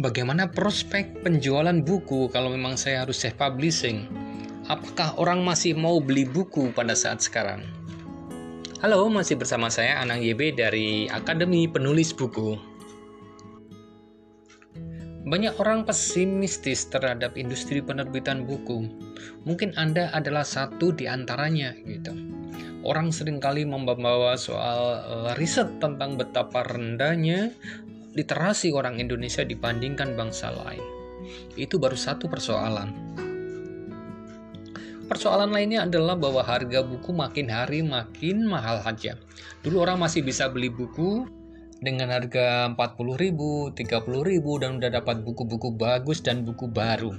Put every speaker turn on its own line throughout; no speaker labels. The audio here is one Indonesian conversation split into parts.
Bagaimana prospek penjualan buku kalau memang saya harus self publishing? Apakah orang masih mau beli buku pada saat sekarang? Halo, masih bersama saya Anang YB dari Akademi Penulis Buku. Banyak orang pesimistis terhadap industri penerbitan buku. Mungkin Anda adalah satu di antaranya gitu. Orang sering kali membawa soal eh, riset tentang betapa rendahnya literasi orang Indonesia dibandingkan bangsa lain. Itu baru satu persoalan. Persoalan lainnya adalah bahwa harga buku makin hari makin mahal saja. Dulu orang masih bisa beli buku dengan harga 40 ribu, 30 ribu dan udah dapat buku-buku bagus dan buku baru.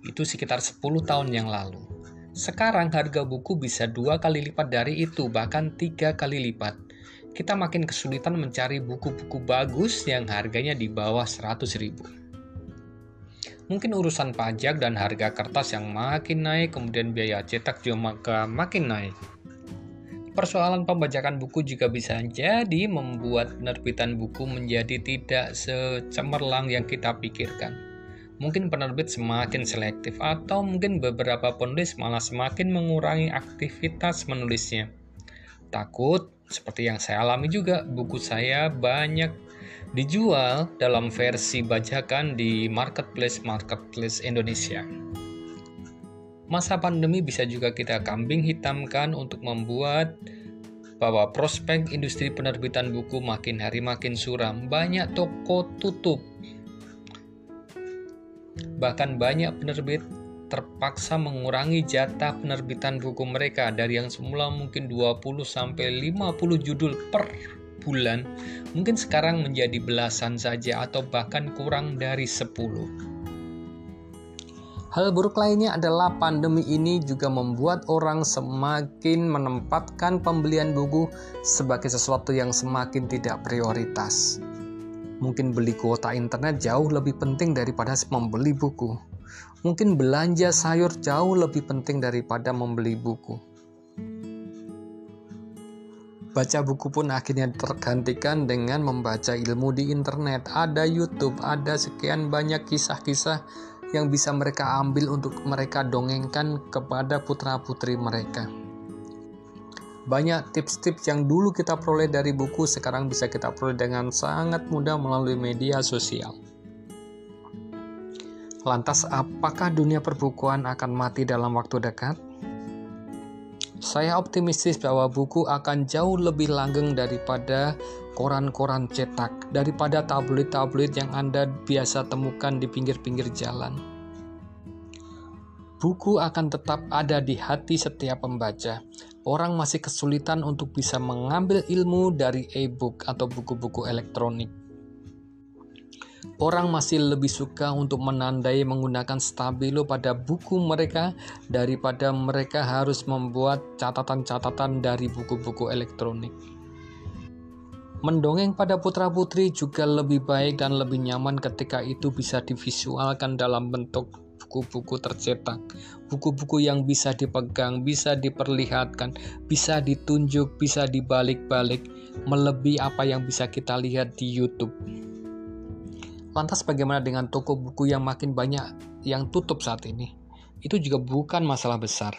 Itu sekitar 10 tahun yang lalu. Sekarang harga buku bisa dua kali lipat dari itu, bahkan tiga kali lipat kita makin kesulitan mencari buku-buku bagus yang harganya di bawah 100 ribu. Mungkin urusan pajak dan harga kertas yang makin naik, kemudian biaya cetak juga makin naik. Persoalan pembajakan buku juga bisa jadi membuat penerbitan buku menjadi tidak secemerlang yang kita pikirkan. Mungkin penerbit semakin selektif atau mungkin beberapa penulis malah semakin mengurangi aktivitas menulisnya. Takut seperti yang saya alami juga, buku saya banyak dijual dalam versi bajakan di marketplace-marketplace Indonesia. Masa pandemi bisa juga kita kambing hitamkan untuk membuat bahwa prospek industri penerbitan buku makin hari makin suram. Banyak toko tutup. Bahkan banyak penerbit terpaksa mengurangi jatah penerbitan buku mereka dari yang semula mungkin 20 sampai 50 judul per bulan mungkin sekarang menjadi belasan saja atau bahkan kurang dari 10. Hal buruk lainnya adalah pandemi ini juga membuat orang semakin menempatkan pembelian buku sebagai sesuatu yang semakin tidak prioritas. Mungkin beli kuota internet jauh lebih penting daripada membeli buku. Mungkin belanja sayur jauh lebih penting daripada membeli buku. Baca buku pun akhirnya tergantikan dengan membaca ilmu di internet. Ada YouTube, ada sekian banyak kisah-kisah yang bisa mereka ambil untuk mereka dongengkan kepada putra-putri mereka. Banyak tips-tips yang dulu kita peroleh dari buku sekarang bisa kita peroleh dengan sangat mudah melalui media sosial. Lantas, apakah dunia perbukuan akan mati dalam waktu dekat? Saya optimistis bahwa buku akan jauh lebih langgeng daripada koran-koran cetak, daripada tabloid-tabloid yang Anda biasa temukan di pinggir-pinggir jalan. Buku akan tetap ada di hati setiap pembaca. Orang masih kesulitan untuk bisa mengambil ilmu dari e-book atau buku-buku elektronik Orang masih lebih suka untuk menandai menggunakan stabilo pada buku mereka daripada mereka harus membuat catatan-catatan dari buku-buku elektronik. Mendongeng pada putra-putri juga lebih baik dan lebih nyaman ketika itu bisa divisualkan dalam bentuk buku-buku tercetak, buku-buku yang bisa dipegang, bisa diperlihatkan, bisa ditunjuk, bisa dibalik-balik, melebihi apa yang bisa kita lihat di YouTube. Lantas bagaimana dengan toko buku yang makin banyak yang tutup saat ini? Itu juga bukan masalah besar.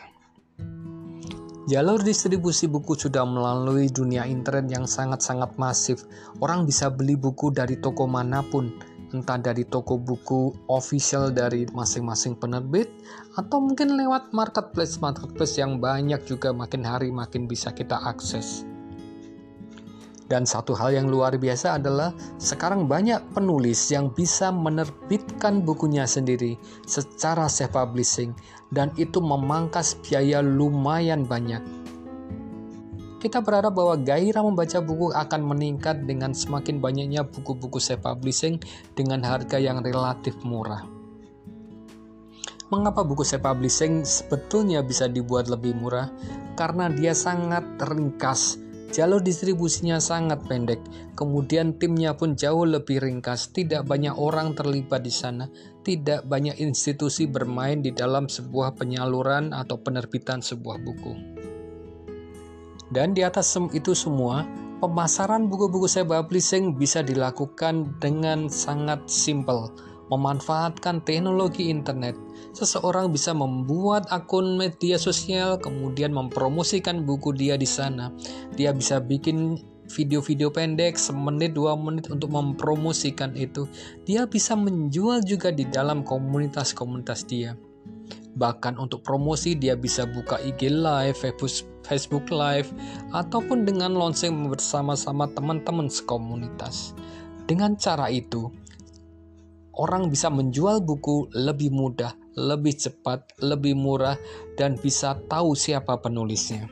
Jalur distribusi buku sudah melalui dunia internet yang sangat-sangat masif. Orang bisa beli buku dari toko mana pun, entah dari toko buku official dari masing-masing penerbit, atau mungkin lewat marketplace-marketplace yang banyak juga makin hari makin bisa kita akses. Dan satu hal yang luar biasa adalah sekarang banyak penulis yang bisa menerbitkan bukunya sendiri secara self-publishing dan itu memangkas biaya lumayan banyak. Kita berharap bahwa gairah membaca buku akan meningkat dengan semakin banyaknya buku-buku self-publishing dengan harga yang relatif murah. Mengapa buku self-publishing sebetulnya bisa dibuat lebih murah? Karena dia sangat ringkas, Jalur distribusinya sangat pendek, kemudian timnya pun jauh lebih ringkas. Tidak banyak orang terlibat di sana, tidak banyak institusi bermain di dalam sebuah penyaluran atau penerbitan sebuah buku. Dan di atas itu semua, Pemasaran buku-buku self publishing bisa dilakukan dengan sangat simpel, memanfaatkan teknologi internet. Seseorang bisa membuat akun media sosial, kemudian mempromosikan buku dia di sana. Dia bisa bikin video-video pendek semenit dua menit untuk mempromosikan itu. Dia bisa menjual juga di dalam komunitas-komunitas dia. Bahkan untuk promosi dia bisa buka IG Live, Facebook Live, ataupun dengan launching bersama-sama teman-teman sekomunitas. Dengan cara itu, orang bisa menjual buku lebih mudah, lebih cepat, lebih murah, dan bisa tahu siapa penulisnya.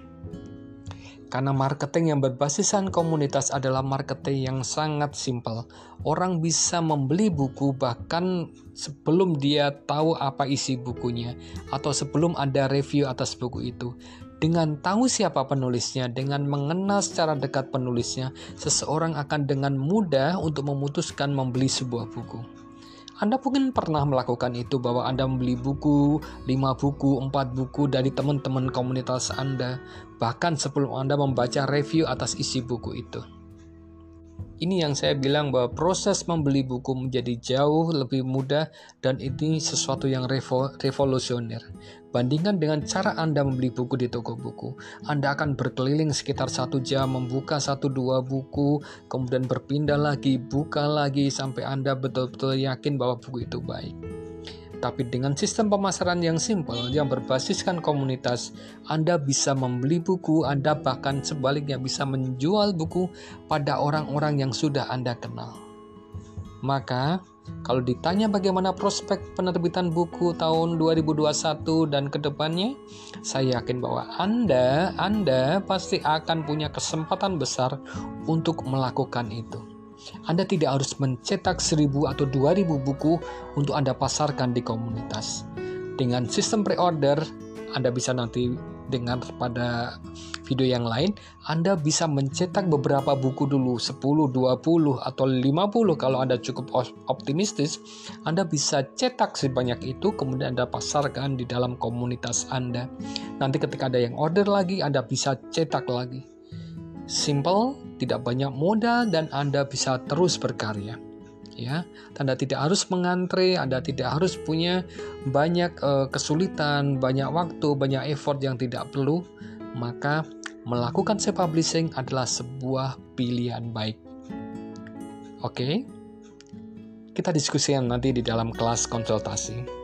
Karena marketing yang berbasiskan komunitas adalah marketing yang sangat simpel. Orang bisa membeli buku bahkan sebelum dia tahu apa isi bukunya atau sebelum ada review atas buku itu. Dengan tahu siapa penulisnya, dengan mengenal secara dekat penulisnya, seseorang akan dengan mudah untuk memutuskan membeli sebuah buku. Anda mungkin pernah melakukan itu bahwa Anda membeli buku, 5 buku, 4 buku dari teman-teman komunitas Anda, bahkan sebelum Anda membaca review atas isi buku itu. Ini yang saya bilang bahwa proses membeli buku menjadi jauh lebih mudah dan ini sesuatu yang revo revolusioner. Bandingkan dengan cara Anda membeli buku di toko buku. Anda akan berkeliling sekitar satu jam, membuka satu dua buku, kemudian berpindah lagi, buka lagi, sampai Anda betul-betul yakin bahwa buku itu baik. Tapi dengan sistem pemasaran yang simpel, yang berbasiskan komunitas, Anda bisa membeli buku, Anda bahkan sebaliknya bisa menjual buku pada orang-orang yang sudah Anda kenal. Maka, kalau ditanya bagaimana prospek penerbitan buku tahun 2021 dan ke depannya, saya yakin bahwa Anda, Anda pasti akan punya kesempatan besar untuk melakukan itu. Anda tidak harus mencetak 1000 atau 2000 buku untuk Anda pasarkan di komunitas. Dengan sistem pre-order, Anda bisa nanti dengar pada video yang lain, Anda bisa mencetak beberapa buku dulu, 10, 20, atau 50 kalau Anda cukup optimistis, Anda bisa cetak sebanyak itu, kemudian Anda pasarkan di dalam komunitas Anda. Nanti ketika ada yang order lagi, Anda bisa cetak lagi. Simple, tidak banyak modal dan Anda bisa terus berkarya. Ya, Anda tidak harus mengantre, Anda tidak harus punya banyak uh, kesulitan, banyak waktu, banyak effort yang tidak perlu. Maka melakukan self publishing adalah sebuah pilihan baik. Oke. Kita diskusikan nanti di dalam kelas konsultasi.